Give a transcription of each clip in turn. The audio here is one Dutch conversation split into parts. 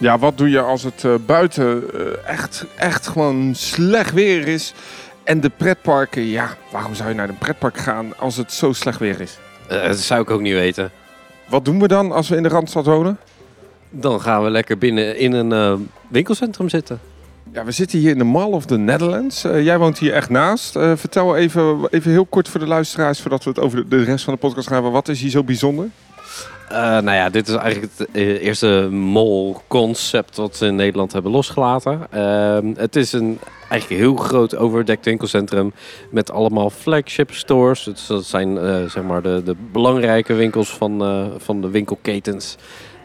Ja, wat doe je als het eh, buiten eh, echt, echt gewoon slecht weer is? En de pretparken, ja, waarom zou je naar een pretpark gaan als het zo slecht weer is? Eh, dat zou ik ook niet weten. Wat doen we dan als we in de Randstad wonen? Dan gaan we lekker binnen in een winkelcentrum zitten. Ja, we zitten hier in de Mall of the Netherlands. Jij woont hier echt naast. Vertel even, even heel kort voor de luisteraars, voordat we het over de, de rest van de podcast gaan hebben. Wat is hier zo bijzonder? Eh, nou ja, dit is eigenlijk het eh, eerste mall-concept wat we in Nederland hebben losgelaten. Ehm, het is een eigenlijk heel groot overdekt winkelcentrum met allemaal flagship stores. Dus dat zijn eh, zeg maar de, de belangrijke winkels van, van de winkelketens.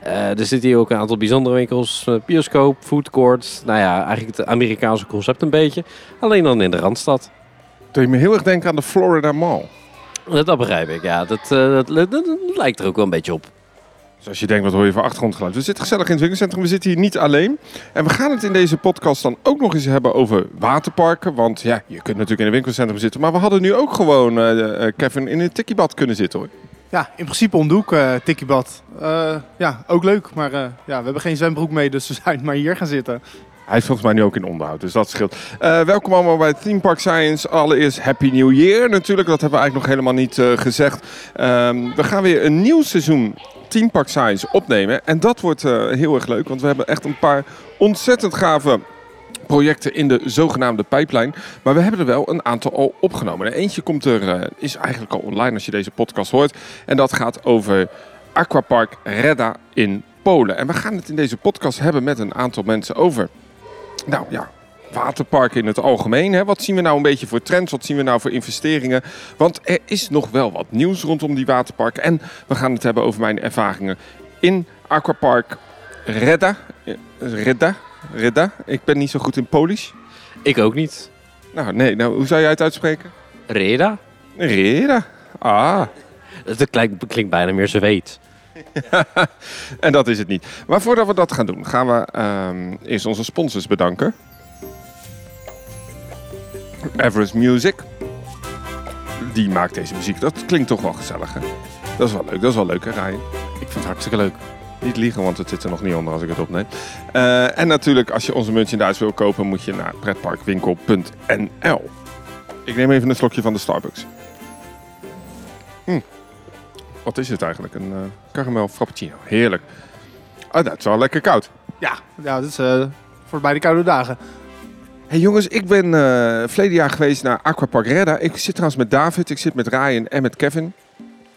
Er zitten hier ook een aantal bijzondere winkels. bioscoop, food court. Nou ja, eigenlijk het Amerikaanse concept een beetje. Alleen dan in de Randstad. Doe je me heel erg denken aan de Florida Mall. Dat begrijp ik, ja. Dat, eh, dat, dat- dat lijkt er ook wel een beetje op. Dus als je denkt, wat hoor je voor achtergrondgeluid? We zitten gezellig in het winkelcentrum. We zitten hier niet alleen. En we gaan het in deze podcast dan ook nog eens hebben over waterparken. Want ja, je kunt natuurlijk in een winkelcentrum zitten. Maar we hadden nu ook gewoon, eh, eh, Kevin, in een tikkiebad kunnen zitten hoor. Ja, in principe om de hoek, tikkiebad. Eh, ja, ook leuk. Maar eh, ja, we hebben geen zwembroek mee, dus we zijn maar hier gaan zitten. Hij is volgens mij nu ook in onderhoud, dus dat scheelt. Eh, welkom allemaal bij Theme Park Science. Allereerst Happy New Year natuurlijk. Dat hebben we eigenlijk nog helemaal niet eh, gezegd. Ehm, we gaan weer een nieuw seizoen Theme Park Science opnemen. En dat wordt eh, heel erg leuk, want we hebben echt een paar ontzettend gave projecten in de zogenaamde pijplijn. Maar we hebben er wel een aantal al opgenomen. En eentje komt er, is eigenlijk al online als je deze podcast hoort. En dat gaat over Aquapark Redda in Polen. En we gaan het in deze podcast hebben met een aantal mensen over nou ja, waterparken in het algemeen. Hè? Wat zien we nou een beetje voor trends? Wat zien we nou voor investeringen? Want er is nog wel wat nieuws rondom die waterparken. En we gaan het hebben over mijn ervaringen in Aquapark Redda. Redda? Redda? Ik ben niet zo goed in Polish. Ik ook niet. Nou, nee. Nou, hoe zou jij het uitspreken? Reda? Redda. Ah. Dat klinkt, klinkt bijna meer zweet. En dat is het niet. Maar voordat we dat gaan doen, gaan we ehm, eerst onze sponsors bedanken. Everest Music. Die maakt deze muziek. Dat klinkt toch wel gezellig, hè? Dat is wel leuk. Dat is wel leuk, hè, Ryan? Ik vind het hartstikke leuk. Niet liegen, want het zit er nog niet onder als ik het opneem. Eh, en natuurlijk, als je onze merchandise wil kopen, moet je naar pretparkwinkel.nl. Ik neem even een slokje van de Starbucks. Hm. Wat is het eigenlijk? Een eh caramel frappuccino. Heerlijk. Oh, dat is wel lekker koud. Ja, ja dat is eh, voor bij de koude dagen. Hey jongens, ik ben eh verleden jaar geweest naar Aquapark Redda. Ik zit trouwens met David, ik zit met Ryan en met Kevin.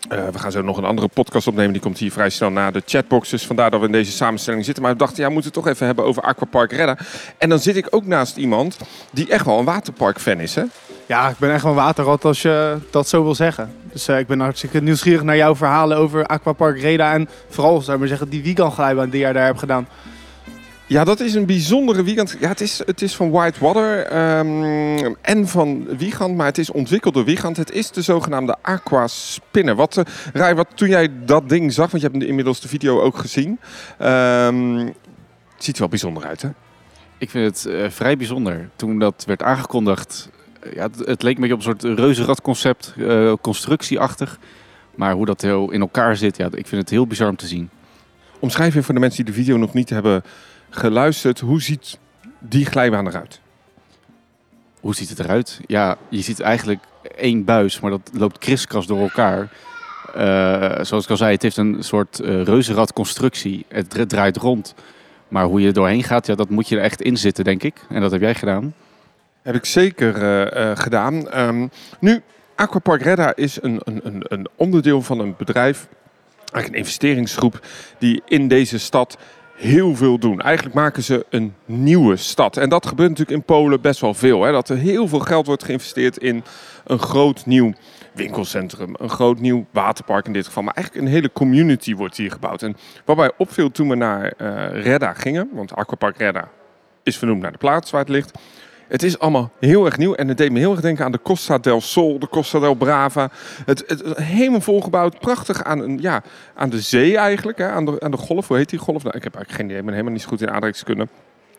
Eh, we gaan zo nog een andere podcast opnemen. Die komt hier vrij snel na de chatbox. Dus vandaar dat we in deze samenstelling zitten. Maar we dachten, ja, we moeten het toch even hebben over Aquapark Redda. En dan zit ik ook naast iemand die echt wel een waterpark-fan is, hè? Ja, ik ben echt wel een waterrat als je dat zo wil zeggen. Dus eh, ik ben hartstikke nieuwsgierig naar jouw verhalen over Aquapark Reda. En vooral, zou ik maar zeggen, die weekendglijbaan die jij daar hebt gedaan. Ja, dat is een bijzondere Wiegand. Ja, het is, het is van Whitewater ehm, en van Wiegand, maar het is ontwikkeld door Wiegand. Het is de zogenaamde Aqua Spinner. Wat, uh, Rai, wat toen jij dat ding zag, want je hebt inmiddels de video ook gezien. ehm, het ziet er wel bijzonder uit, hè? Ik vind het eh, vrij bijzonder. Toen dat werd aangekondigd, eh, ja, het, het leek een beetje op een soort reuzenradconcept, eh constructieachtig. Maar hoe dat heel in elkaar zit, ja, ik vind het heel bizar om te zien. Omschrijf je voor de mensen die de video nog niet hebben geluisterd, hoe ziet die glijbaan eruit? Hoe ziet het eruit? Ja, je ziet eigenlijk één buis, maar dat loopt kriskras door elkaar. Eh, zoals ik al zei, het heeft een soort eh reuzenradconstructie. Het dra- draait rond. Maar hoe je er doorheen gaat, ja, dat moet je er echt in zitten, denk ik. En dat heb jij gedaan. Heb ik zeker eh, gedaan. Ehm, nu, Aquapark Redda is een, een, een, een onderdeel van een bedrijf, eigenlijk een investeringsgroep, die in deze stad heel veel doen. Eigenlijk maken ze een nieuwe stad. En dat gebeurt natuurlijk in Polen best wel veel. Hè? Dat er heel veel geld wordt geïnvesteerd in een groot nieuw winkelcentrum, een groot nieuw waterpark in dit geval. Maar eigenlijk een hele community wordt hier gebouwd. En wat mij opviel toen we naar eh Redda gingen, want Aquapark Redda is vernoemd naar de plaats waar het ligt. Het is allemaal heel erg nieuw en het deed me heel erg denken aan de Costa del Sol, de Costa del Brava. Het, het helemaal volgebouwd, prachtig aan, een, ja, aan de zee eigenlijk, hè, aan, de, aan de golf. Hoe heet die golf? Nou, ik heb eigenlijk geen idee, ik ben helemaal niet zo goed in aardrijkskunde.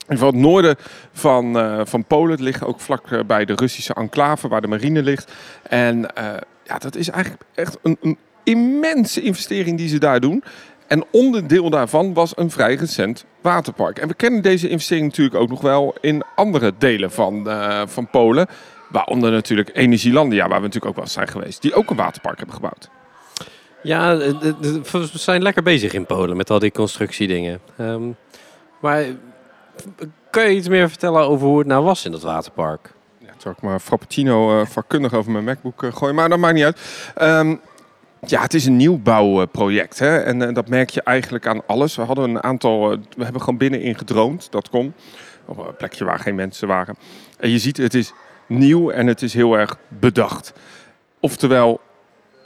In het noorden van, eh, van Polen. Ligt ook vlak eh, bij de Russische enclave waar de marine ligt. En eh, ja, dat is eigenlijk echt een, een immense investering die ze daar doen. En onderdeel daarvan was een vrij recent waterpark. En we kennen deze investering natuurlijk ook nog wel in andere delen van, eh, van Polen. Waaronder natuurlijk Energielandia, waar we natuurlijk ook wel eens zijn geweest. Die ook een waterpark hebben gebouwd. Ja, we zijn lekker bezig in Polen met al die constructiedingen. Ehm, maar kan je iets meer vertellen over hoe het nou was in dat waterpark? Ja, zal ik maar Frappuccino eh vakkundig over mijn MacBook eh, gooien. Maar dat maakt niet uit. Ehm, ja, het is een nieuwbouwproject. Hè? En eh, dat merk je eigenlijk aan alles. We hadden een aantal... eh, we hebben gewoon binnenin gedroomd. Dat kon. Op een plekje waar geen mensen waren. En je ziet, het is nieuw en het is heel erg bedacht. Oftewel,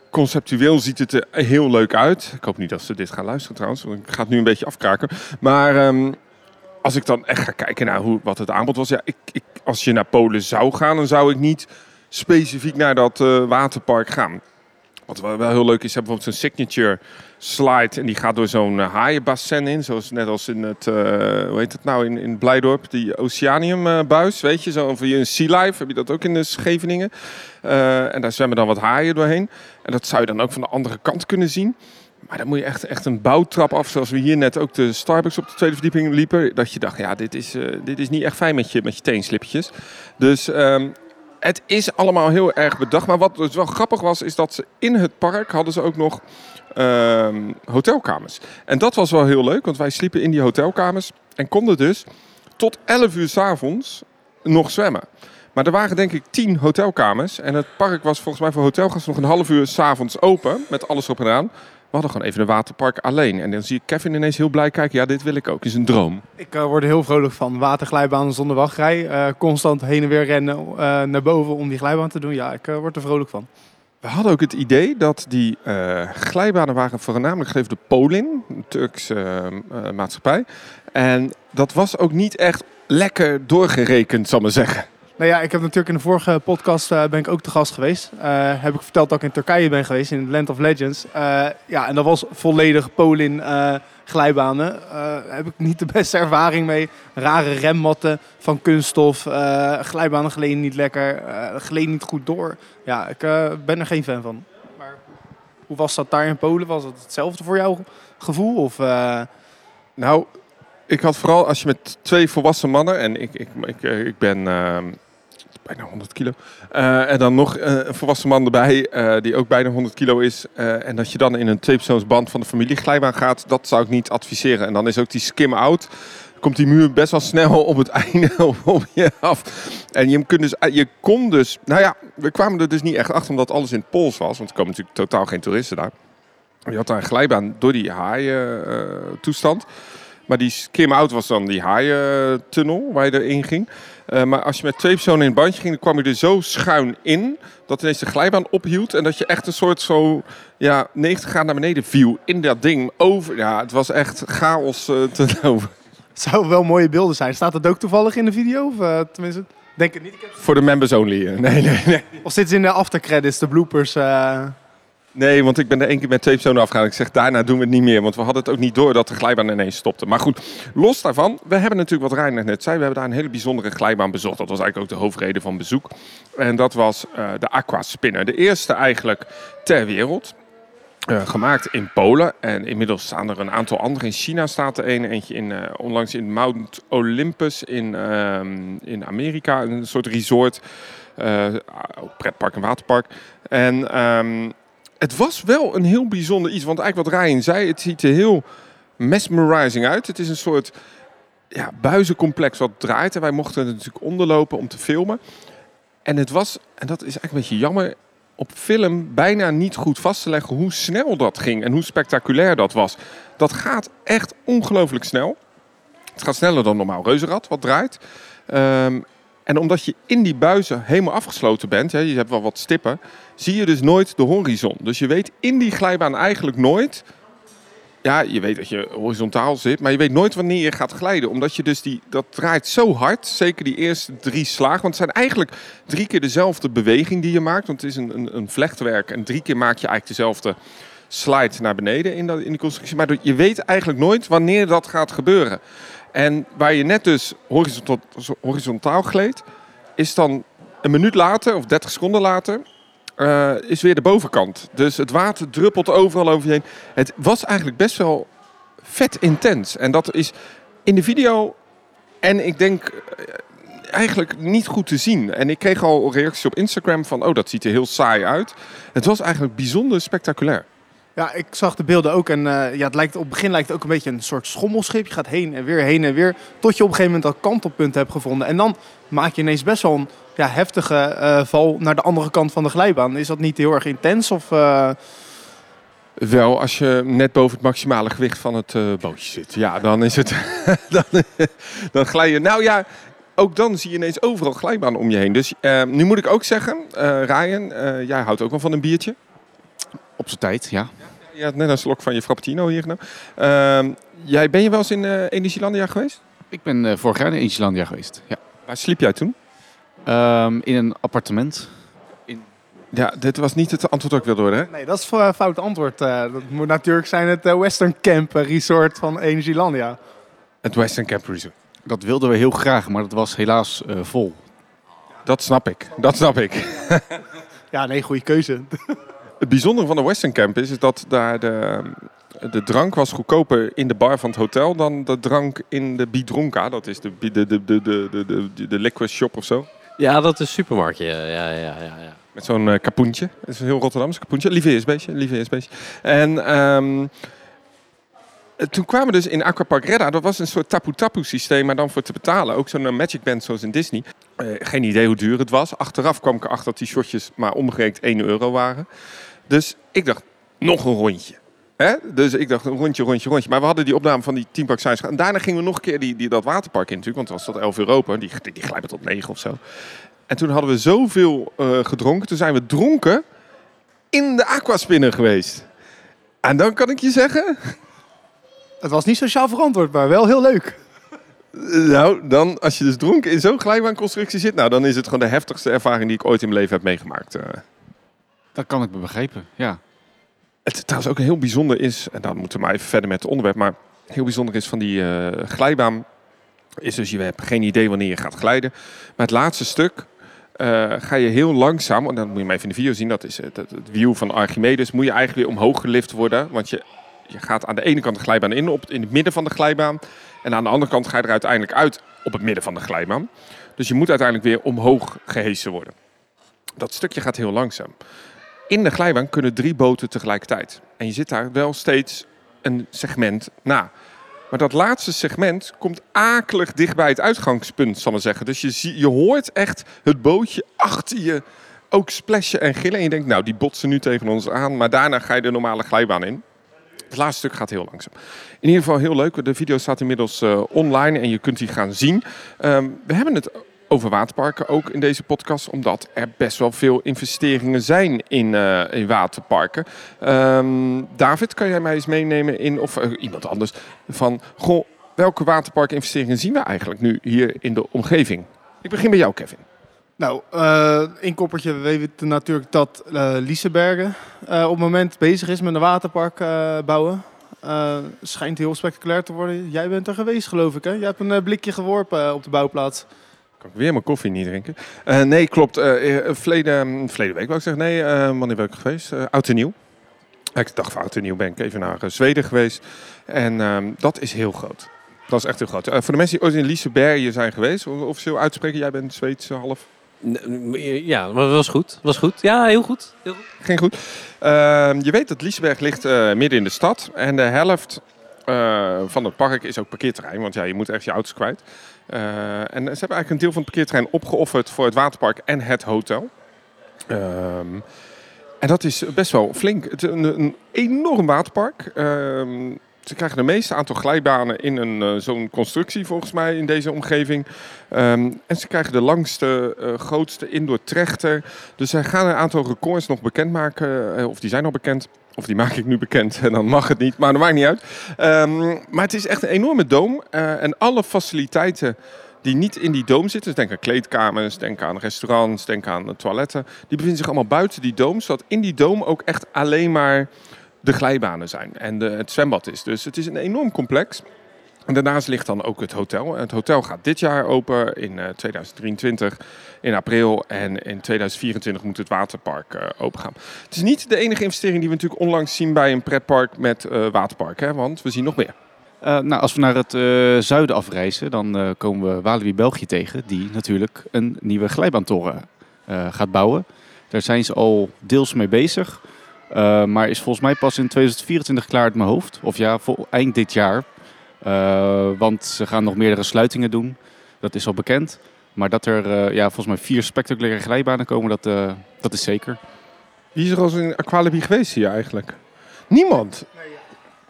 conceptueel ziet het er heel leuk uit. Ik hoop niet dat ze dit gaan luisteren trouwens. Want ik ga het nu een beetje afkraken. Maar... ehm, als ik dan echt ga kijken naar hoe, wat het aanbod was. Ja, ik, ik, als je naar Polen zou gaan, dan zou ik niet specifiek naar dat eh, waterpark gaan. Wat wel, heel leuk is, hebben bijvoorbeeld zo'n signature slide. En die gaat door zo'n eh, haaienbassin in. Zoals net als in het, eh, hoe heet het nou, in, in Blijdorp. Die Oceanium eh, buis, weet je. Zo, of je een Sea Life, heb je dat ook in de Scheveningen. Eh, en daar zwemmen dan wat haaien doorheen. En dat zou je dan ook van de andere kant kunnen zien. Maar dan moet je echt, echt een bouwtrap af, zoals we hier net ook de Starbucks op de tweede verdieping liepen. Dat je dacht, ja, dit is, dit is niet echt fijn met je, met je teenslipjes. Dus ehm, het is allemaal heel erg bedacht. Maar wat dus wel grappig was, is dat ze in het park hadden ze ook nog ehm, hotelkamers. En dat was wel heel leuk, want wij sliepen in die hotelkamers en konden dus tot 11 uur 's avonds nog zwemmen. Maar er waren denk ik 10 hotelkamers. En het park was volgens mij voor hotelgasten nog een half uur 's avonds open. Met alles op en aan. We hadden gewoon even een waterpark alleen. En dan zie ik Kevin ineens heel blij kijken. Ja, dit wil ik ook. is een droom. Ik eh, word er heel vrolijk van. Waterglijbaan zonder wachtrij. Eh, constant heen en weer rennen eh, naar boven om die glijbaan te doen. Ja, ik word er vrolijk van. We hadden ook het idee dat die glijbanen waren voornamelijk gegeven door Polin, een Turkse maatschappij. En dat was ook niet echt lekker doorgerekend, zal ik maar zeggen. Nou ja, ik heb natuurlijk in de vorige podcast eh, ben ik ook te gast geweest. Eh, heb ik verteld dat ik in Turkije ben geweest, in Land of Legends. Eh, ja, en dat was volledig Polin glijbanen. Heb ik niet de beste ervaring mee. Rare remmatten van kunststof. glijbanen gleden niet lekker. gleden niet goed door. Ja, ik ben er geen fan van. Maar hoe was dat daar in Polen? Was het hetzelfde voor jouw gevoel? Of, Nou, ik had vooral als je met twee volwassen mannen, en ik, ik, ik, ik ben ehm, bijna 100 kilo, eh, en dan nog eh, een volwassen man erbij eh, die ook bijna 100 kilo is, en dat je dan in een tweepersoonsband van de familie glijbaan gaat, dat zou ik niet adviseren. En dan is ook die skim-out, komt die muur best wel snel op het einde op, je af. En je, kunt dus, je kon dus, nou ja, we kwamen er dus niet echt achter omdat alles in het Pools was, want er komen natuurlijk totaal geen toeristen daar. Je had daar een glijbaan door die haaien toestand. Maar die skim-out was dan die haaientunnel waar je erin ging. Eh, maar als je met twee personen in een bandje ging, dan kwam je er zo schuin in dat ineens de glijbaan ophield. En dat je echt een soort zo ja, 90 graden naar beneden viel in dat ding. Over, ja, het was echt chaos eh, te lopen. het zouden wel mooie beelden zijn. Staat dat ook toevallig in de video? Of eh, tenminste, denk het niet. Voor de members only. Nee, nee, nee. Of zit ze in de aftercredits, de bloopers? Nee, want ik ben er één keer met twee personen afgegaan. Ik zeg, daarna doen we het niet meer. Want we hadden het ook niet door dat de glijbaan ineens stopte. Maar goed, los daarvan. We hebben natuurlijk, wat Reiner net zei, we hebben daar een hele bijzondere glijbaan bezocht. Dat was eigenlijk ook de hoofdreden van bezoek. En dat was eh, de Aqua Spinner. De eerste eigenlijk ter wereld. Eh, gemaakt in Polen. En inmiddels staan er een aantal andere. In China staat er een. Eentje in, eh, onlangs in Mount Olympus in, ehm, in Amerika. Een soort resort. pretpark en waterpark. En ehm, het was wel een heel bijzonder iets. Want eigenlijk wat Ryan zei, het ziet er heel mesmerizing uit. Het is een soort ja, buizencomplex wat draait. En wij mochten er natuurlijk onderlopen om te filmen. En het was, en dat is eigenlijk een beetje jammer, op film bijna niet goed vast te leggen hoe snel dat ging en hoe spectaculair dat was. Dat gaat echt ongelooflijk snel. Het gaat sneller dan normaal reuzenrad wat draait. Ehm, en omdat je in die buizen helemaal afgesloten bent, hè, je hebt wel wat stippen, zie je dus nooit de horizon. Dus je weet in die glijbaan eigenlijk nooit. Ja, je weet dat je horizontaal zit, maar je weet nooit wanneer je gaat glijden. Omdat je dus die, dat draait zo hard, zeker die eerste drie slagen. Want het zijn eigenlijk drie keer dezelfde beweging die je maakt. Want het is een, een, een vlechtwerk en drie keer maak je eigenlijk dezelfde slide naar beneden in, dat, in die constructie. Maar je weet eigenlijk nooit wanneer dat gaat gebeuren. En waar je net dus horizontaal, gleed, is dan een minuut later of 30 seconden later eh, is weer de bovenkant. Dus het water druppelt overal over je heen. Het was eigenlijk best wel vet intens. En dat is in de video en ik denk eh, eigenlijk niet goed te zien. En ik kreeg al reacties op Instagram van, oh dat ziet er heel saai uit. Het was eigenlijk bijzonder spectaculair. Ja, ik zag de beelden ook. En eh, ja, het lijkt, op het begin lijkt het ook een beetje een soort schommelschip. Je gaat heen en weer, heen en weer. Tot je op een gegeven moment dat kantelpunt hebt gevonden. En dan maak je ineens best wel een ja, heftige eh, val naar de andere kant van de glijbaan. Is dat niet heel erg intens? Of, eh, Wel, als je net boven het maximale gewicht van het bootje zit. Ja, dan is het... dan, dan glij je... Nou ja, ook dan zie je ineens overal glijbaan om je heen. Dus nu moet ik ook zeggen, Ryan, jij houdt ook wel van een biertje. Op zijn tijd, ja. Je had net een slok van je frappuccino hier genomen. Ehm, jij, ben je wel eens in eh Energielandia geweest? Ik ben eh, vorig jaar in Islandia geweest. Ja. Waar sliep jij toen? Ehm, in een appartement. Ja, dit was niet het antwoord dat ik wilde horen, hè? nee, dat is een fout antwoord. Eh, dat moet natuurlijk zijn het eh, Western Camp eh, Resort van Energielandia. Het Western Camp Resort. Dat wilden we heel graag, maar dat was helaas eh, vol. Dat snap ik, dat snap ik. Ja, nee, goede keuze. Het bijzondere van de Western Camp is, is dat daar de, de drank was goedkoper in de bar van het hotel dan de drank in de Bidronka. Dat is de, de, de, de, de, de, de, liquor shop of zo. Ja, dat is een supermarktje. Ja, ja, ja, ja. Met zo'n eh, kapoentje. Dat is een heel Rotterdams kapoentje. Lieveheersbeestje, lieveheersbeestje. En ehm, eh, toen kwamen we dus in Aquapark Redda. Dat was een soort tapu-tapu systeem, maar dan voor te betalen. Ook zo'n eh, Magic Band zoals in Disney. Geen idee hoe duur het was. Achteraf kwam ik erachter dat die shotjes maar omgerekend 1 euro waren. Dus ik dacht, nog een rondje. Hè? Dus ik dacht, een rondje, rondje, rondje. Maar we hadden die opname van die Team Park Science. En daarna gingen we nog een keer die, die, dat waterpark in natuurlijk. Want het was tot 11 euro open. Die, die, die glijden tot 9 of zo. En toen hadden we zoveel eh, gedronken. Toen zijn we dronken in de aquaspinner geweest. En dan kan ik je zeggen... Het was niet sociaal verantwoord, maar wel heel leuk. Nou, dan als je dus dronken in zo'n glijbaanconstructie zit... Nou, dan is het gewoon de heftigste ervaring die ik ooit in mijn leven heb meegemaakt. Dat kan ik me begrijpen, ja. Het trouwens ook heel bijzonder is, en dan moeten we maar even verder met het onderwerp, maar heel bijzonder is van die eh, glijbaan, is dus je hebt geen idee wanneer je gaat glijden. Maar het laatste stuk eh, ga je heel langzaam, en dan moet je maar even in de video zien, dat is het, het, het wiel van Archimedes, moet je eigenlijk weer omhoog gelift worden, want je, je gaat aan de ene kant de glijbaan in, op, in het midden van de glijbaan, en aan de andere kant ga je er uiteindelijk uit op het midden van de glijbaan. Dus je moet uiteindelijk weer omhoog gehesen worden. Dat stukje gaat heel langzaam. In de glijbaan kunnen drie boten tegelijkertijd. En je zit daar wel steeds een segment na. Maar dat laatste segment komt akelig dicht bij het uitgangspunt, zal ik zeggen. Dus je, zie, je hoort echt het bootje achter je ook splashen en gillen. En je denkt, nou, die botsen nu tegen ons aan. Maar daarna ga je de normale glijbaan in. Het laatste stuk gaat heel langzaam. In ieder geval heel leuk. De video staat inmiddels eh, online en je kunt die gaan zien. Ehm, we hebben het over waterparken ook in deze podcast, omdat er best wel veel investeringen zijn in, eh, in waterparken. Ehm, David, kan jij mij eens meenemen in, of eh, iemand anders, van goh, welke waterparkinvesteringen zien we eigenlijk nu hier in de omgeving? Ik begin bij jou, Kevin. Nou, eh een koppertje. We weten natuurlijk dat Lisebergen eh, op het moment bezig is met een waterpark bouwen. Schijnt heel spectaculair te worden. Jij bent er geweest, geloof ik, hè? Je hebt een blikje geworpen op de bouwplaats. Kan ik weer mijn koffie niet drinken? Eh, nee, klopt. Eh eh, verleden, verleden week wou ik zeggen. Nee, eh, wanneer ben ik geweest? Eh oud en nieuw. Ik dacht van oud en nieuw ben ik even naar Zweden geweest. En ehm, dat is heel groot. Dat is echt heel groot. Voor de mensen die ooit in Lisebergen zijn geweest, officieel uitspreken, jij bent Zweeds half. Ja, maar dat was goed. was goed. Ja, heel goed. Heel goed. Ging goed. Ehm, je weet dat Liseberg ligt midden in de stad. En de helft van het park is ook parkeerterrein. Want ja, je moet echt je auto's kwijt. Eh, en ze hebben eigenlijk een deel van het parkeerterrein opgeofferd voor het waterpark en het hotel. Ehm, en dat is best wel flink. Het is een, een enorm waterpark. Ehm, ze krijgen de meeste aantal glijbanen in een, eh, zo'n constructie volgens mij in deze omgeving. Ehm, en ze krijgen de langste, eh, grootste indoor trechter. Dus zij gaan een aantal records nog bekendmaken. eh, of die zijn al bekend. Of die maak ik nu bekend en dan mag het niet. Maar dat maakt niet uit. Ehm, maar het is echt een enorme doom. en alle faciliteiten die niet in die doom zitten. Dus denk aan kleedkamers, denk aan restaurants, denk aan toiletten. Die bevinden zich allemaal buiten die doom. Zodat in die doom ook echt alleen maar de glijbanen zijn. En de, het zwembad is. Dus het is een enorm complex. En daarnaast ligt dan ook het hotel. Het hotel gaat dit jaar open in eh, 2023 in april. En in 2024 moet het waterpark eh open gaan. Het is niet de enige investering die we natuurlijk onlangs zien bij een pretpark met eh, waterpark. Hè? Want we zien nog meer. Eh, nou, als we naar het eh, zuiden afreizen, dan eh, komen we Walibi België tegen, die natuurlijk een nieuwe glijbaantoren eh, gaat bouwen. Daar zijn ze al deels mee bezig, eh, maar is volgens mij pas in 2024 klaar uit mijn hoofd. Of ja, vol, eind dit jaar. Eh, want ze gaan nog meerdere sluitingen doen, dat is al bekend. Maar dat er eh, ja, volgens mij vier spectaculaire glijbanen komen, dat, eh, dat is zeker. Wie is er al eens in Aqualibi geweest hier eigenlijk? Niemand.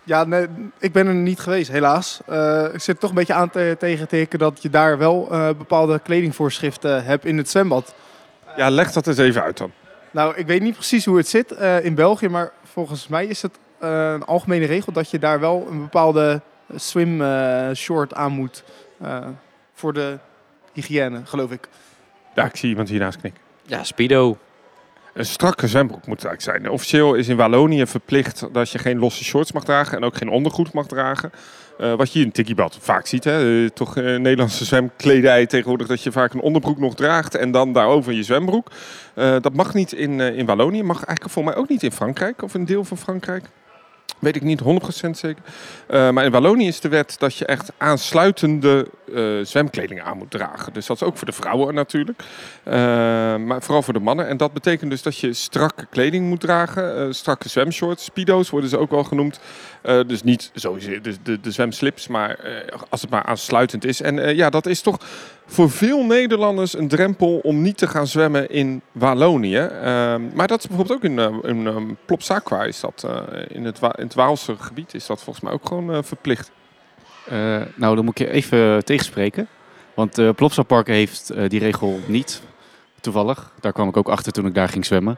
Ja, nee, ik ben er niet geweest, helaas. Eh, ik zit toch een beetje aan te, tegen te hikken dat je daar wel eh, bepaalde kledingvoorschriften hebt in het zwembad. Ja, leg dat eens even uit dan. Nou, ik weet niet precies hoe het zit eh, in België, maar volgens mij is het eh, een algemene regel dat je daar wel een bepaalde swim eh, short aan moet eh, voor de hygiëne, geloof ik. Ja, ik zie iemand hiernaast knikken. Ja, Speedo. Een strakke zwembroek moet het eigenlijk zijn. Officieel is in Wallonië verplicht dat je geen losse shorts mag dragen en ook geen ondergoed mag dragen. Eh, wat je in Tikkiebad vaak ziet. Hè? Eh, toch eh, Nederlandse zwemkledij tegenwoordig dat je vaak een onderbroek nog draagt en dan daarover je zwembroek. Dat mag niet in, in Wallonië. Mag eigenlijk voor mij ook niet in Frankrijk of een deel van Frankrijk. Weet ik niet 100% zeker. Eh, maar in Wallonië is de wet dat je echt aansluitende eh, zwemkleding aan moet dragen. Dus dat is ook voor de vrouwen natuurlijk. Eh, maar vooral voor de mannen. En dat betekent dus dat je strakke kleding moet dragen. strakke zwemshorts. Speedo's worden ze ook wel genoemd. Dus niet sowieso de, de, de zwemslips, maar als het maar aansluitend is. En ja, dat is toch voor veel Nederlanders een drempel om niet te gaan zwemmen in Wallonië. Ehm, maar dat is bijvoorbeeld ook in, in um, Plopsaqua, is dat, uh, in, het in het Waalse gebied, is dat volgens mij ook gewoon uh, verplicht. Uh, nou, dan moet ik je even tegenspreken. Want uh, Plopsa Park heeft die regel niet, toevallig. Daar kwam ik ook achter toen ik daar ging zwemmen.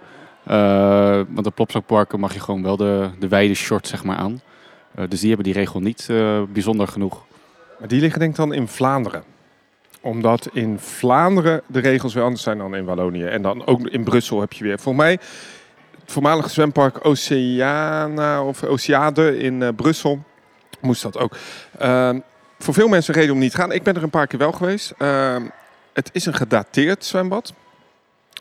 Want de Plopsa mag je gewoon wel de, de wijde short zeg maar, aan. Dus die hebben die regel niet bijzonder genoeg. Maar die liggen denk ik dan in Vlaanderen. Omdat in Vlaanderen de regels weer anders zijn dan in Wallonië. En dan ook in Brussel heb je weer. Volgens mij het voormalige zwempark Oceana of Oceade in uh, Brussel moest dat ook. Uh, voor veel mensen reden om niet te gaan. Ik ben er een paar keer wel geweest. Uh, het is een gedateerd zwembad.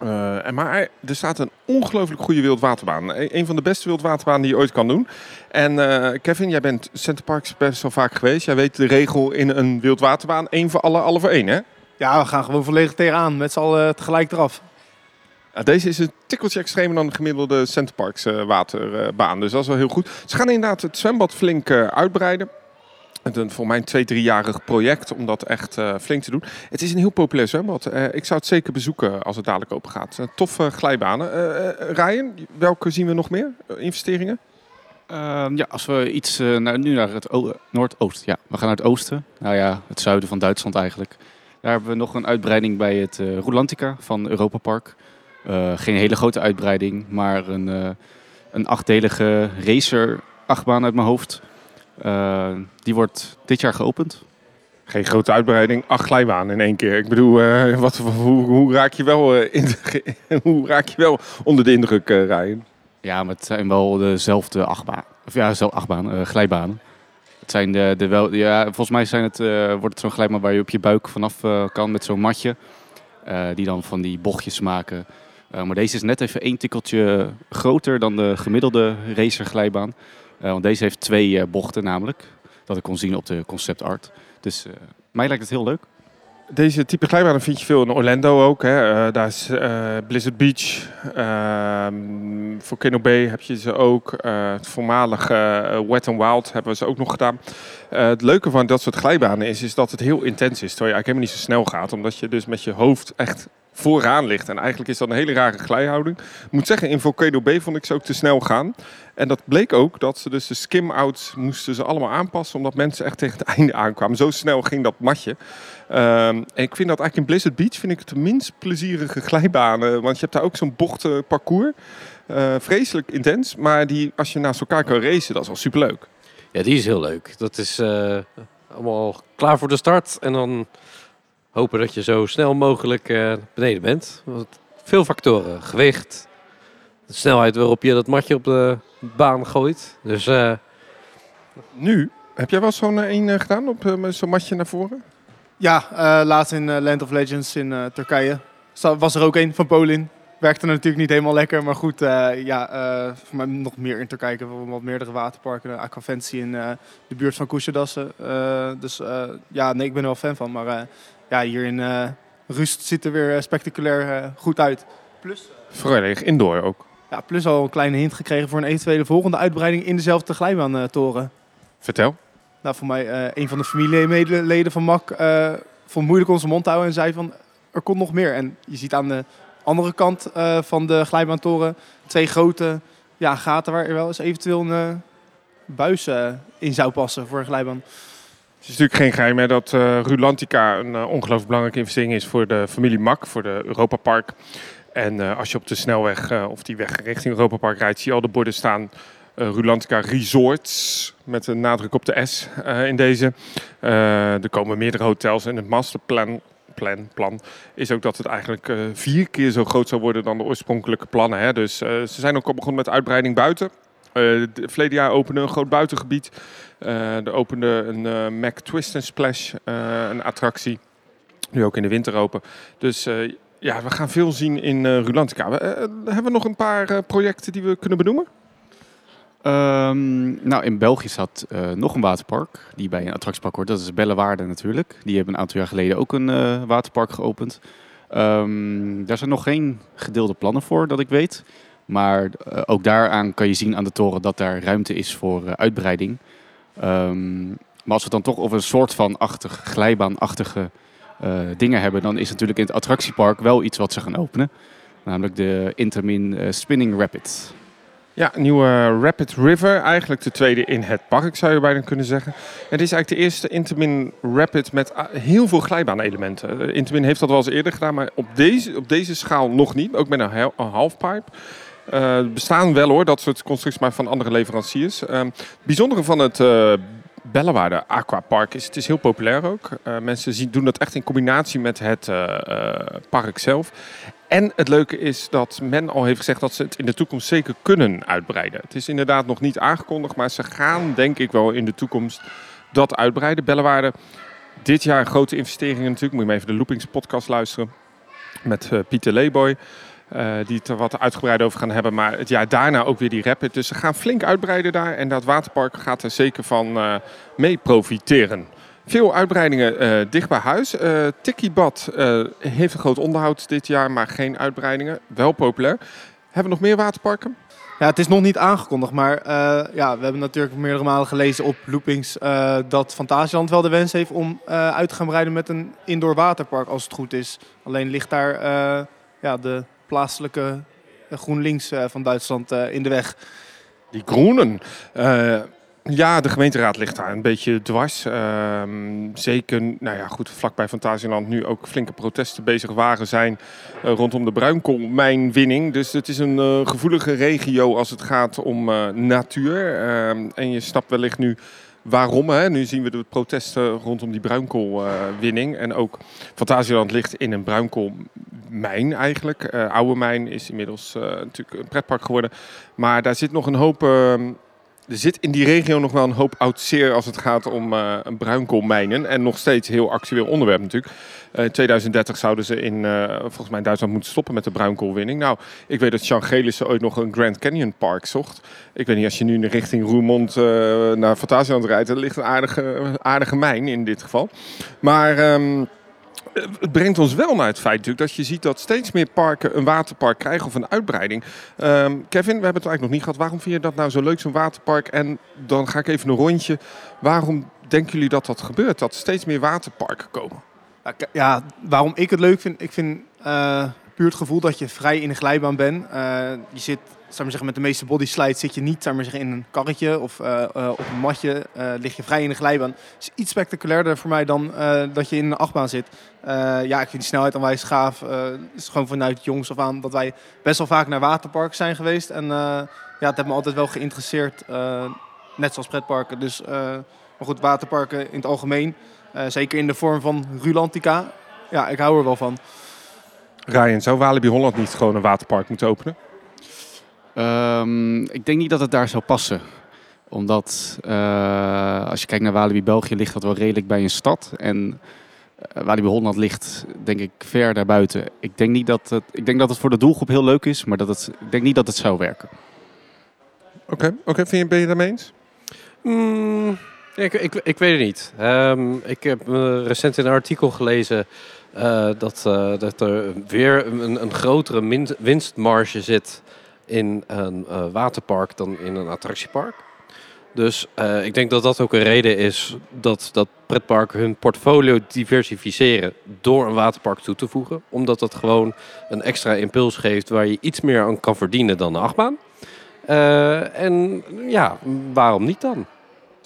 Uh, maar er staat een ongelooflijk goede wildwaterbaan. Een van de beste wildwaterbanen die je ooit kan doen. En uh, Kevin, jij bent Center Parks best wel vaak geweest. Jij weet de regel in een wildwaterbaan. één voor alle, alle voor één, hè? Ja, we gaan gewoon volledig tegenaan. Met z'n allen tegelijk eraf. Ja, deze is een tikkeltje extremer dan de gemiddelde Center Parks uh, waterbaan. Dus dat is wel heel goed. Ze gaan inderdaad het zwembad flink uitbreiden. Is voor mij een twee, driejarig project om dat echt uh, flink te doen. Het is een heel populair zwembad. Uh, ik zou het zeker bezoeken als het dadelijk open gaat. Uh, toffe glijbanen. Ryan, welke zien we nog meer? investeringen? Ehm, ja, als we iets nu naar het noordoosten. Ja, we gaan naar het oosten. Nou ja, het zuiden van Duitsland eigenlijk. Daar hebben we nog een uitbreiding bij het Rolantica van Europa Park. geen hele grote uitbreiding, maar een, een achtdelige racer achtbaan uit mijn hoofd. Uh, die wordt dit jaar geopend. Geen grote uitbreiding, acht glijbanen in één keer. Ik bedoel, uh, wat, hoe, hoe, raak je wel, uh, in de, hoe raak je wel onder de indruk, rijden? Ja, maar het zijn wel dezelfde achtbaan, of ja, dezelfde achtbaan, glijbanen. Het zijn de, de wel, ja, volgens mij zijn het, wordt het zo'n glijbaan waar je op je buik vanaf kan met zo'n matje. die dan van die bochtjes maken. maar deze is net even één tikkeltje groter dan de gemiddelde racerglijbaan. Uh, want deze heeft twee uh, bochten namelijk. Dat ik kon zien op de concept art. Dus uh, mij lijkt het heel leuk. Deze type glijbanen vind je veel in Orlando ook. Hè. daar is Blizzard Beach. Ehm, Volcano Bay heb je ze ook. het voormalige Wet n Wild hebben we ze ook nog gedaan. het leuke van dat soort glijbanen is, is dat het heel intens is. Terwijl je eigenlijk helemaal niet zo snel gaat. Omdat je dus met je hoofd echt vooraan ligt. En eigenlijk is dat een hele rare glijhouding. Ik moet zeggen, in Volcano Bay vond ik ze ook te snel gaan. En dat bleek ook dat ze dus de skim-outs moesten ze allemaal aanpassen. Omdat mensen echt tegen het einde aankwamen. Zo snel ging dat matje. Um, en ik vind dat eigenlijk in Blizzard Beach vind ik het de minst plezierige glijbanen. Want je hebt daar ook zo'n bochtenparcours. Uh, vreselijk intens. Maar die, als je naast elkaar kan racen, dat is wel superleuk. Ja, die is heel leuk. Dat is uh, allemaal klaar voor de start. En dan hopen dat je zo snel mogelijk uh, beneden bent. Want veel factoren. Gewicht, de snelheid waarop je dat matje op de baan gooit. Dus uh, nu Heb jij wel zo'n één eh, gedaan op eh, zo'n matje naar voren? Ja, eh, laatst in eh, Land of Legends in eh, Turkije was er ook een van Polin. Werkte natuurlijk niet helemaal lekker, maar goed, eh, ja, eh, voor mij nog meer in Turkije. Ik heb wel wat meerdere waterparken, Aquafancy in eh, de buurt van Kuşadası. Eh dus eh, ja, nee, ik ben er wel fan van. Maar eh, ja, hier in eh, Rust ziet er weer eh, spectaculair eh, goed uit. Plus, Volledig indoor ook. ja, plus al een kleine hint gekregen voor een eventuele volgende uitbreiding in dezelfde glijbaantoren. Vertel. Nou, voor mij, eh, een van de familieleden van eh, vond moeilijk zijn mond te houden en zei van, er komt nog meer. En je ziet aan de andere kant eh, van de glijbaantoren twee grote ja, gaten waar er wel eens eventueel een buis in zou passen voor een glijbaan. Het is natuurlijk geen geheim hè, dat eh Rulantica een eh, ongelooflijk belangrijke investering is voor de familie Mak, voor de Europa Park. En eh, als je op de snelweg of die weg richting Europa Park rijdt, zie je al de borden staan. Rulantica Resorts, met een nadruk op de S in deze. Er komen meerdere hotels en het masterplan plan, plan is ook dat het eigenlijk vier keer zo groot zou worden dan de oorspronkelijke plannen. Hè. Dus ze zijn ook al begonnen met uitbreiding buiten. De, verleden jaar opende een groot buitengebied. Eh, er opende een eh, Mac Twist and Splash, een attractie. Nu ook in de winter open. Dus ja, we gaan veel zien in Rulantica. Hebben we nog een paar projecten die we kunnen benoemen? Ehm, nou, in België eh, nog een waterpark die bij een attractiepark hoort. Dat is Bellewaarde natuurlijk. Die hebben een aantal jaar geleden ook een waterpark geopend. Ehm, daar zijn nog geen gedeelde plannen voor, dat ik weet. Maar eh, ook daaraan kan je zien aan de toren dat daar ruimte is voor eh, uitbreiding. Ehm, maar als we dan toch over een soort van achtig, glijbaanachtige eh, dingen hebben, dan is natuurlijk in het attractiepark wel iets wat ze gaan openen. Namelijk de Intermin Spinning Rapid. Ja, nieuwe Rapid River. Eigenlijk de tweede in het park, zou je bijna kunnen zeggen. Het is eigenlijk de eerste Intamin Rapid met ah, heel veel glijbaanelementen. Uh, Intamin heeft dat wel eens eerder gedaan, maar op deze, op deze schaal nog niet. Ook met een halfpipe. Er bestaan wel hoor, dat soort constructies, maar van andere leveranciers. Ehm, het bijzondere van het eh Bellewaarde Aquapark is, het is heel populair ook. Eh, mensen zien, doen dat echt in combinatie met het park zelf. En het leuke is dat men al heeft gezegd dat ze het in de toekomst zeker kunnen uitbreiden. Het is inderdaad nog niet aangekondigd, maar ze gaan denk ik wel in de toekomst dat uitbreiden. Bellewaarde, dit jaar grote investeringen natuurlijk. Moet je maar even de Loopings podcast luisteren met Pieter Leeboy. Eh, die het er wat uitgebreid over gaan hebben. Maar het jaar daarna ook weer die Rapid. Dus ze gaan flink uitbreiden daar. En dat waterpark gaat er zeker van eh, mee profiteren. Veel uitbreidingen eh, dicht bij huis. Eh Tikkiebad heeft een groot onderhoud dit jaar, maar geen uitbreidingen. Wel populair. Hebben we nog meer waterparken? Ja, het is nog niet aangekondigd, maar ja, we hebben natuurlijk meerdere malen gelezen op Loopings dat Fantasieland wel de wens heeft om uit te gaan breiden met een indoor waterpark als het goed is. Alleen ligt daar ja, de plaatselijke eh, GroenLinks eh, van Duitsland eh, in de weg. Die groenen. Ja, de gemeenteraad ligt daar een beetje dwars. Ehm, zeker, nou ja, goed, vlakbij Fantasieland nu ook flinke protesten bezig waren zijn rondom de bruinkoolmijnwinning. Dus het is een gevoelige regio als het gaat om natuur. Ehm, en je snapt wellicht nu waarom. Hè? Nu zien we de protesten rondom die bruinkoolwinning. en ook Fantasieland ligt in een bruinkoolmijn eigenlijk. Eh, oude mijn is inmiddels eh, natuurlijk een pretpark geworden. Maar daar zit nog een hoop... er zit in die regio nog wel een hoop oud zeer als het gaat om een bruinkoolmijnen. En nog steeds heel actueel onderwerp natuurlijk. Eh, in 2030 zouden ze in, eh, volgens mij Duitsland moeten stoppen met de bruinkoolwinning. Nou, ik weet dat Sean Gelissen ooit nog een Grand Canyon Park zocht. Ik weet niet, als je nu in de richting Roermond naar Fantasieland rijdt, er ligt een aardige, aardige mijn in dit geval. Maar... ehm, het brengt ons wel naar het feit natuurlijk dat je ziet dat steeds meer parken een waterpark krijgen of een uitbreiding. Ehm, Kevin, we hebben het eigenlijk nog niet gehad. Waarom vind je dat nou zo leuk, zo'n waterpark? En dan ga ik even een rondje. Waarom denken jullie dat dat gebeurt? Dat steeds meer waterparken komen? Ja, waarom ik het leuk vind, ik vind eh, puur het gevoel dat je vrij in de glijbaan bent. Eh, je zit, maar zeggen, met de meeste body slides zit je niet maar zeggen, in een karretje of eh, eh, op een matje. eh, lig je vrij in de glijbaan. Is iets spectaculairder voor mij dan dat je in een achtbaan zit. Ja, ik vind die snelheid onwijs gaaf. Het is gewoon vanuit jongs af aan dat wij best wel vaak naar waterparken zijn geweest. En ja, het heeft me altijd wel geïnteresseerd. net zoals pretparken. Dus, maar goed, waterparken in het algemeen. Zeker in de vorm van Rulantica. Ja, ik hou er wel van. Ryan, zou Walibi Holland niet gewoon een waterpark moeten openen? Ehm, ik denk niet dat het daar zou passen. Omdat eh, als je kijkt naar Walibi België ligt dat wel redelijk bij een stad. En eh, Walibi Holland ligt denk ik ver daarbuiten. Ik denk, niet dat het, ik denk dat het voor de doelgroep heel leuk is, maar dat het, ik denk niet dat het zou werken. Oké, oké. Vind je, ben je daarmee eens? Mm, ik, ik, ik weet het niet. Ehm, ik heb eh, recent in een artikel gelezen eh, dat, eh, dat er weer een, een grotere min- winstmarge zit in een eh, waterpark dan in een attractiepark. Dus eh, ik denk dat dat ook een reden is dat, dat pretparken hun portfolio diversificeren door een waterpark toe te voegen. Omdat dat gewoon een extra impuls geeft waar je iets meer aan kan verdienen dan de achtbaan. Eh, en ja, waarom niet dan?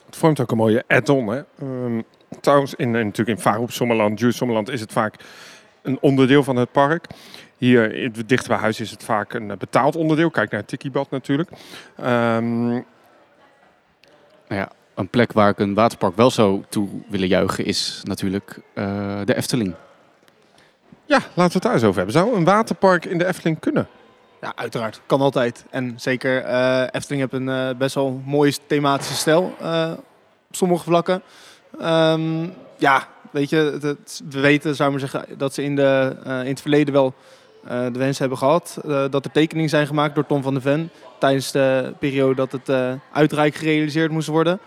Het vormt ook een mooie add-on. Hè? Ehm, trouwens, in, natuurlijk in Vaarhoek, Sommerland, Juice Sommerland is het vaak een onderdeel van het park. Hier in- dicht bij huis is het vaak een eh, betaald onderdeel. Kijk naar Tikibad natuurlijk. Ehm, Nou ja, een plek waar ik een waterpark wel zou toe willen juichen is natuurlijk eh, de Efteling. ja, laten we het daar eens over hebben. Zou een waterpark in de Efteling kunnen? Ja, uiteraard. Kan altijd. En zeker, eh Efteling heeft een eh, best wel mooie thematische stijl eh, op sommige vlakken. Ehm, ja, weet je, het, het- we weten, zou ik maar zeggen, dat ze in, de, eh, in het verleden wel de wens hebben gehad. eh, dat er tekeningen zijn gemaakt door Tom van de Ven tijdens de periode dat het eh uitrijk gerealiseerd moest worden.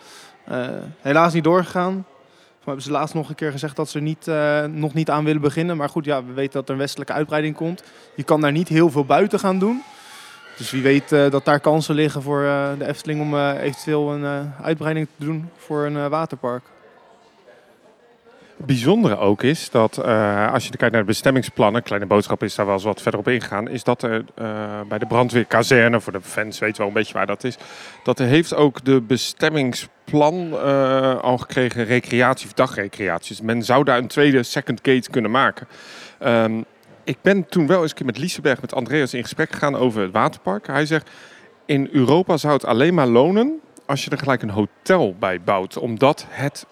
Eh, helaas niet doorgegaan. Mij hebben ze laatst nog een keer gezegd dat ze niet, eh, nog niet aan willen beginnen. Maar goed, ja, we weten dat er een westelijke uitbreiding komt. Je kan daar niet heel veel buiten gaan doen. Dus wie weet eh, dat daar kansen liggen voor eh, de Efteling om eh, eventueel een eh, uitbreiding te doen voor een eh, waterpark. Bijzondere ook is dat eh, als je kijkt naar de bestemmingsplannen, kleine boodschap is daar wel eens wat verder op ingegaan, is dat er eh, bij de brandweerkazerne, voor de fans weten wel een beetje waar dat is, dat er heeft ook de bestemmingsplan eh, al gekregen recreatie of dagrecreaties. Men zou daar een tweede second gate kunnen maken. Ehm, ik ben toen wel eens een keer met Liseberg, met Andreas in gesprek gegaan over het waterpark. Hij zegt, in Europa zou het alleen maar lonen als je er gelijk een hotel bij bouwt, omdat het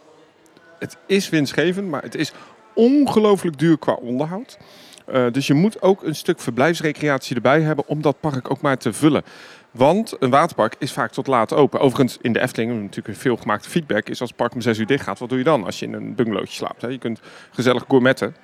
het is winstgevend, maar het is ongelooflijk duur qua onderhoud. Eh, dus je moet ook een stuk verblijfsrecreatie erbij hebben om dat park ook maar te vullen. Want een waterpark is vaak tot laat open. Overigens, in de Efteling, natuurlijk veel gemaakte feedback, is als het park om 6 uur dicht gaat, wat doe je dan als je in een bungalowtje slaapt? Hè? Je kunt gezellig gourmetten.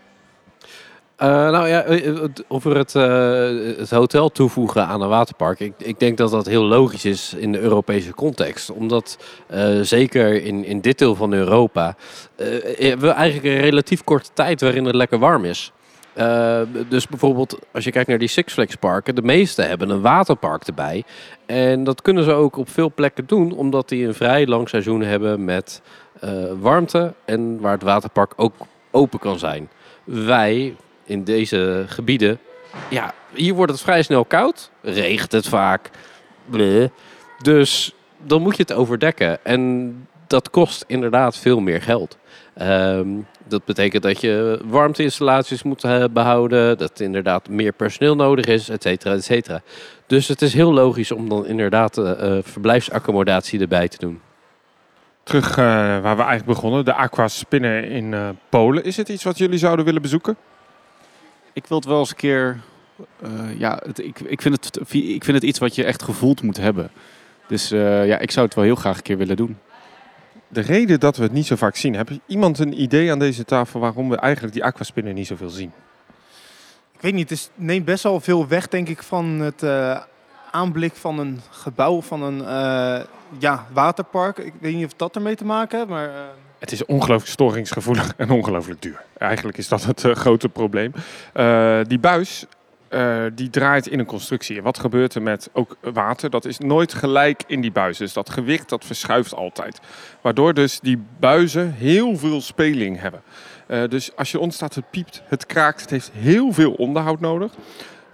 Eh, nou ja, eh, het- over het, eh, het hotel toevoegen aan een waterpark. Ik, ik denk dat dat heel logisch is in de Europese context. Omdat eh, zeker in, in dit deel van Europa eh, hebben we eigenlijk een relatief korte tijd waarin het lekker warm is. Eh, dus bijvoorbeeld als je kijkt naar die Six Flags parken, de meeste hebben een waterpark erbij. En dat kunnen ze ook op veel plekken doen, omdat die een vrij lang seizoen hebben met eh, warmte en waar het waterpark ook open kan zijn. Wij in deze gebieden, ja, hier wordt het vrij snel koud, regent het vaak. Dus dan moet je het overdekken. En dat kost inderdaad veel meer geld. Ehm, dat betekent dat je warmteinstallaties moet eh, behouden, dat inderdaad meer personeel nodig is, et cetera, et cetera. Dus het is heel logisch om dan inderdaad eh, eh, verblijfsaccommodatie erbij te doen. Terug waar we eigenlijk begonnen, de Aqua Spinnen in Polen. Is het iets wat jullie zouden willen bezoeken? Ik wil het wel eens een keer. eh, ja, het, ik, ik, vind het, ik vind het iets wat je echt gevoeld moet hebben. Dus eh, ja, ik zou het wel heel graag een keer willen doen. De reden dat we het niet zo vaak zien, heb iemand een idee aan deze tafel waarom we eigenlijk die aquaspinnen niet zoveel zien? Ik weet niet, het is, neemt best wel veel weg, denk ik, van het eh, aanblik van een gebouw, van een eh, ja, waterpark. Ik weet niet of dat ermee te maken heeft, maar... Het is ongelooflijk storingsgevoelig en ongelooflijk duur. Eigenlijk is dat het eh, grote probleem. Eh, die buis eh, die draait in een constructie. Wat gebeurt er met ook water? Dat is nooit gelijk in die buis. Dus dat gewicht dat verschuift altijd. Waardoor dus die buizen heel veel speling hebben. Dus als je ontstaat, het piept, het kraakt. Het heeft heel veel onderhoud nodig.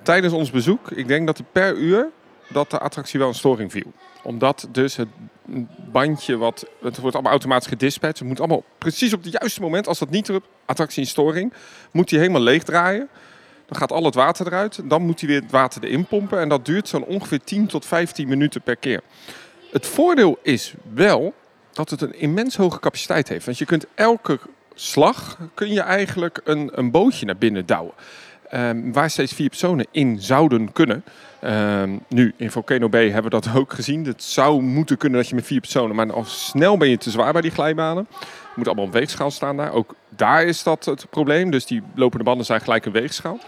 Tijdens ons bezoek, ik denk dat er per uur dat de attractie wel een storing viel. Omdat dus het bandje wat... Het wordt allemaal automatisch gedispatcht. Het moet allemaal precies op het juiste moment, als dat niet drupt, attractie in storing, moet hij helemaal leeg draaien. Dan gaat al het water eruit. Dan moet hij weer het water erin pompen. En dat duurt zo'n ongeveer 10 tot 15 minuten per keer. Het voordeel is wel dat het een immens hoge capaciteit heeft. Want je kunt elke slag kun je eigenlijk een, een bootje naar binnen douwen. ehm, waar steeds vier personen in zouden kunnen. Ehm, nu, in Volcano Bay hebben we dat ook gezien. Het zou moeten kunnen dat je met vier personen, maar al snel ben je te zwaar bij die glijbanen. Er moet allemaal een weegschaal staan daar. Ook daar is dat het probleem. Dus die lopende banden zijn gelijk een weegschaal.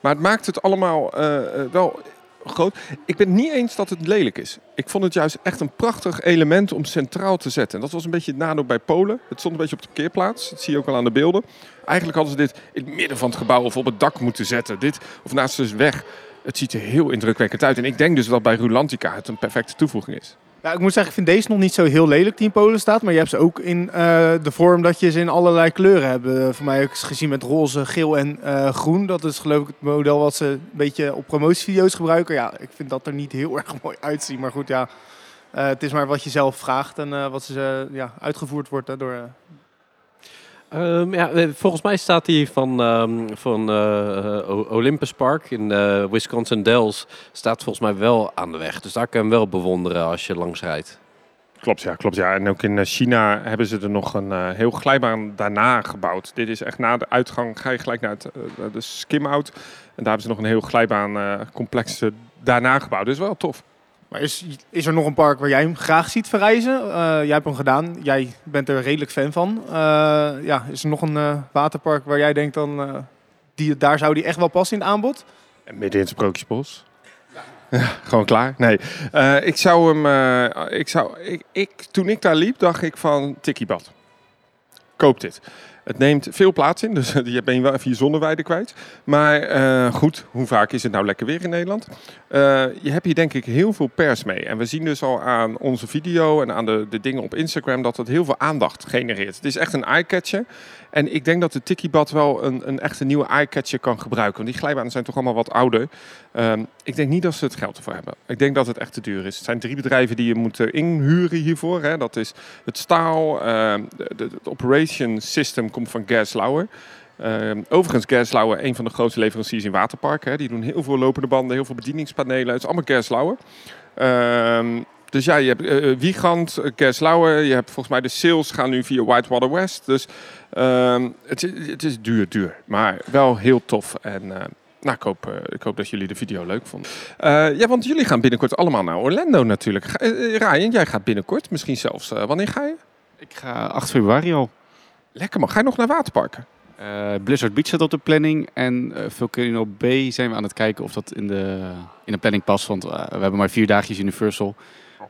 Maar het maakt het allemaal eh, eh, wel groot. Ik ben niet eens dat het lelijk is. Ik vond het juist echt een prachtig element om centraal te zetten. En dat was een beetje het nadeel bij Polen. Het stond een beetje op de parkeerplaats. Dat zie je ook al aan de beelden. Eigenlijk hadden ze dit in het midden van het gebouw of op het dak moeten zetten. Dit of naast de weg. Het ziet er heel indrukwekkend uit. En ik denk dus dat bij Rulantica het een perfecte toevoeging is. Ja, ik moet zeggen, ik vind deze nog niet zo heel lelijk die in Polen staat. Maar je hebt ze ook in eh, de vorm dat je ze in allerlei kleuren hebt. Eh, voor mij ook gezien met roze, geel en eh, groen. Dat is geloof ik het model wat ze een beetje op promotievideo's gebruiken. Ja, ik vind dat er niet heel erg mooi uitzien. Maar goed, ja, het is maar wat je zelf vraagt en wat ze, ja, uitgevoerd wordt hè, door... eh, Ehm, ja, eh, volgens mij staat die van, ehm, van eh, eh, Olympus Park in Wisconsin Dells. Staat volgens mij wel aan de weg. Dus daar kan je hem wel bewonderen als je langs rijdt. Klopt, ja, klopt. Ja. En ook in China hebben ze er nog een heel glijbaan daarna gebouwd. Dit is echt na de uitgang, ga je gelijk naar het, naar de skim-out. En daar hebben ze nog een heel glijbaan eh, complex eh, daarna gebouwd. Dus wel tof. Maar is, is er nog een park waar jij hem graag ziet verrijzen? Eh, jij hebt hem gedaan. Jij bent er redelijk fan van. Eh, ja, is er nog een eh, waterpark waar jij denkt dan... eh, die, daar zou die echt wel passen in het aanbod? En midden in het Sprookjesbos. Ja, gewoon klaar. Nee, Eh, ik zou hem. eh, ik zou, ik, ik, toen ik daar liep, dacht ik van Tikkiebad. Koop dit. Het neemt veel plaats in, dus je ben je wel even je zonneweide kwijt. Maar eh, goed, hoe vaak is het nou lekker weer in Nederland? Eh, je hebt hier denk ik heel veel pers mee. En we zien dus al aan onze video en aan de, de dingen op Instagram dat het heel veel aandacht genereert. Het is echt een eye-catcher. En ik denk dat de Tikkiebad wel een, een echte nieuwe eye-catcher kan gebruiken. Want die glijbanen zijn toch allemaal wat ouder. Ehm, ik denk niet dat ze het geld ervoor hebben. Ik denk dat het echt te duur is. Het zijn drie bedrijven die je moet eh, inhuren hiervoor. Hè. Dat is het staal. ehm, het operation system komt van Gerslauer. Ehm, overigens, Gerslauer, een van de grootste leveranciers in waterparken. Die doen heel veel lopende banden, heel veel bedieningspanelen. Het is allemaal Gerslauer. Ehm dus ja, je hebt eh, Wiegand, eh, Gerslauer. Je hebt volgens mij de sales gaan nu via Whitewater West. Dus ehm, het, is- het is duur, duur. Maar wel heel tof. En nou, ik hoop, ik hoop dat jullie de video leuk vonden. Eh, ja, want jullie gaan binnenkort allemaal naar Orlando natuurlijk. Ryan, jij gaat binnenkort. Misschien zelfs, wanneer ga je? Ik ga 8 februari al. Lekker man. Ga je nog naar waterparken? Eh, Blizzard Beach staat op de planning. En eh Volcano Bay zijn we aan het kijken of dat in de, in de planning past. Want eh, we hebben maar vier dagjes Universal.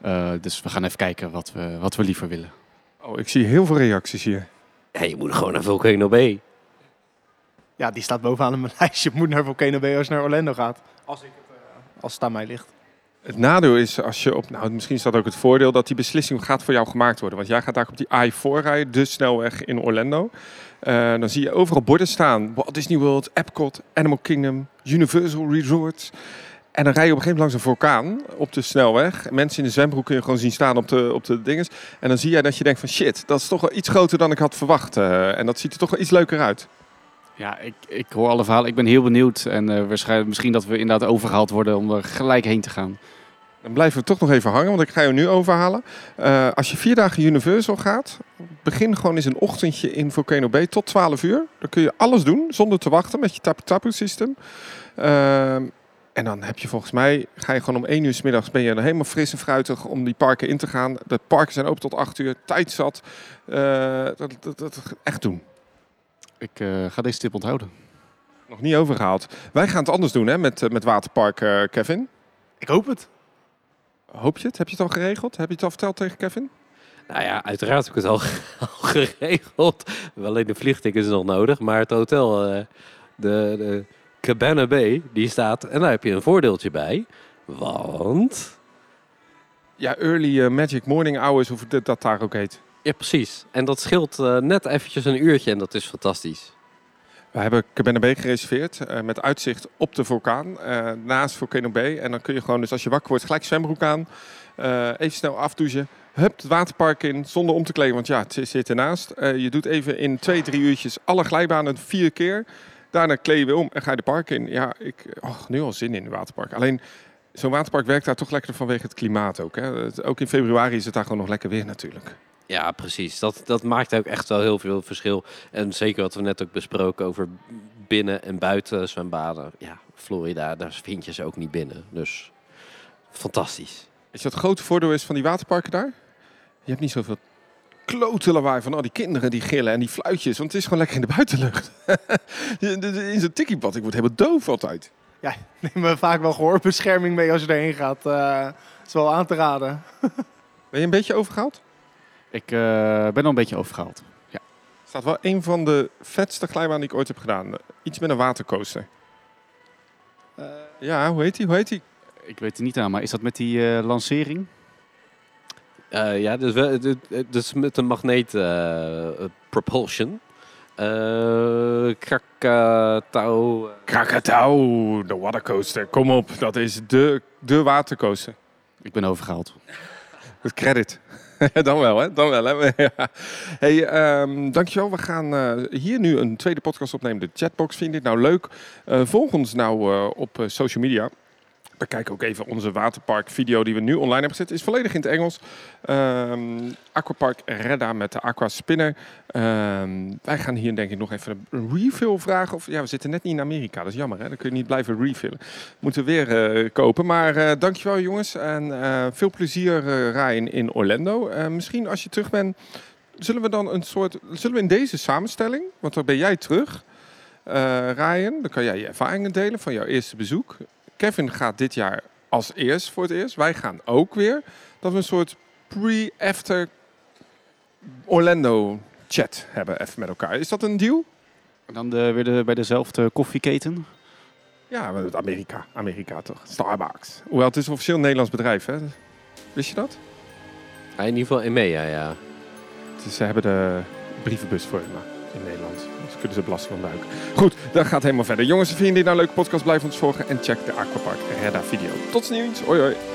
Eh, dus we gaan even kijken wat we, wat we liever willen. Oh, ik zie heel veel reacties hier. Ja, je moet gewoon naar Volcano Bay. Ja, die staat bovenaan op mijn lijstje. Moet naar Volcano Bay als je naar Orlando gaat. Als, ik het, eh, als het aan mij ligt. Het nadeel is als je op, nou misschien is dat ook het voordeel, dat die beslissing gaat voor jou gemaakt worden. Want jij gaat daar op die I-4 rijden, de snelweg in Orlando. Eh, dan zie je overal borden staan. Walt Disney World, Epcot, Animal Kingdom, Universal Resorts. En dan rij je op een gegeven moment langs een vulkaan op de snelweg. Mensen in de zwembroek kun je gewoon zien staan op de, op de dinges. En dan zie jij dat je denkt van shit, dat is toch wel iets groter dan ik had verwacht. Eh, en dat ziet er toch wel iets leuker uit. Ja, ik, ik hoor alle verhalen. Ik ben heel benieuwd. En eh, waarschijnlijk misschien dat we inderdaad overgehaald worden om er gelijk heen te gaan. Dan blijven we toch nog even hangen, want ik ga je nu overhalen. Eh, als je vier dagen Universal gaat, begin gewoon eens een ochtendje in Volcano Bay tot 12 uur. Dan kun je alles doen zonder te wachten met je Tapu Tapu systeem. Ehm, en dan heb je volgens mij, ga je gewoon om 1 uur s middags, ben je dan helemaal fris en fruitig om die parken in te gaan. De parken zijn open tot 8 uur, tijd zat. Eh, dat, dat, dat echt doen. Ik eh, ga deze tip onthouden. Nog niet overgehaald. Wij gaan het anders doen hè, met, eh, met Waterpark, eh, Kevin. Ik hoop het. Hoop je het? Heb je het al geregeld? Heb je het al verteld tegen Kevin? Nou ja, uiteraard heb ik het al, al geregeld. Alleen de vliegticket is nog nodig. Maar het hotel, eh, de, de Cabana Bay, die staat. En daar heb je een voordeeltje bij. Want... Ja, early magic morning hours, of dat, dat daar ook heet. Ja, precies. En dat scheelt eh, net eventjes een uurtje en dat is fantastisch. We hebben Cabana Bay gereserveerd eh, met uitzicht op de vulkaan eh, naast Volcano Bay. En dan kun je gewoon, dus als je wakker wordt, gelijk zwembroek aan. even snel afdouchen. Hup, het waterpark in zonder om te kleden, want ja, het zit- ernaast. Je doet even in twee, drie uurtjes alle glijbanen vier keer. Daarna kleed je weer om en ga je de park in. Ja, ik oh, nu al zin in een waterpark. Alleen zo'n waterpark werkt daar toch lekker vanwege het klimaat ook. Hè? Het- ook in februari is het daar gewoon nog lekker weer natuurlijk. Ja, precies. Dat, dat maakt ook echt wel heel veel verschil. En zeker wat we net ook besproken over binnen- en buiten zwembaden. Ja, Florida, daar vind je ze ook niet binnen. Dus fantastisch. Je wat het grote voordeel is van die waterparken daar? Je hebt niet zoveel klote lawaai van al die kinderen die gillen en die fluitjes. Want het is gewoon lekker in de buitenlucht. in zo'n tikkiebad, ik word helemaal doof altijd. Neem me vaak wel gehoorbescherming mee als je erheen gaat. Eh, Het is wel aan te raden. Ben je een beetje overgehaald? Ik eh, ben al een beetje overgehaald. staat wel een van de vetste glijbanen die ik ooit heb gedaan. Iets met een watercoaster. Eh, Ja, hoe heet die? Hoe heet die? Ik weet het niet aan, maar is dat met die eh, lancering? Eh, ja, dus, wel, dus met een magneet propulsion. Eh Krakatau. Krakatau, de watercoaster. Kom op, dat is de, de watercoaster. Ik ben overgehaald. Met credit. Dan wel, hè? Dan wel, hè? Hey, ehm, dankjewel. We gaan eh, hier nu een tweede podcast opnemen. De Chatbox. Vind je dit nou leuk? Eh, volg ons nou eh, op social media. Bekijk ook even onze waterpark video die we nu online hebben gezet. Is volledig in het Engels. Ehm, Aquapark Redda met de Aqua Spinner. Ehm, wij gaan hier denk ik nog even een refill vragen. Of, ja, we zitten net niet in Amerika. Dat is jammer, hè? Dan kun je niet blijven refillen. Moeten we weer eh, kopen. Maar eh, dankjewel jongens. En eh, veel plezier Ryan in Orlando. Misschien als je terug bent, zullen we dan een soort... Zullen we in deze samenstelling, want dan ben jij terug... Ryan, dan kan jij je ervaringen delen van jouw eerste bezoek. Kevin gaat dit jaar als eerst voor het eerst. Wij gaan ook weer. Dat we een soort pre-after Orlando chat hebben even met elkaar. Is dat een deal? En dan de, weer de, bij dezelfde koffieketen. Ja, maar het Amerika. Amerika toch? Starbucks. Hoewel, het is een officieel Nederlands bedrijf, hè? Wist je dat? Ja, in ieder geval EMEA, ja. Is- ze hebben de brievenbus voor me in Nederland. Dus kunnen ze belasting ontduiken. Goed, dat gaat helemaal verder. Jongens, vinden jullie dit nou een leuke podcast? Blijf ons volgen en check de Aquapark Redda video. Tot ziens. Hoi hoi.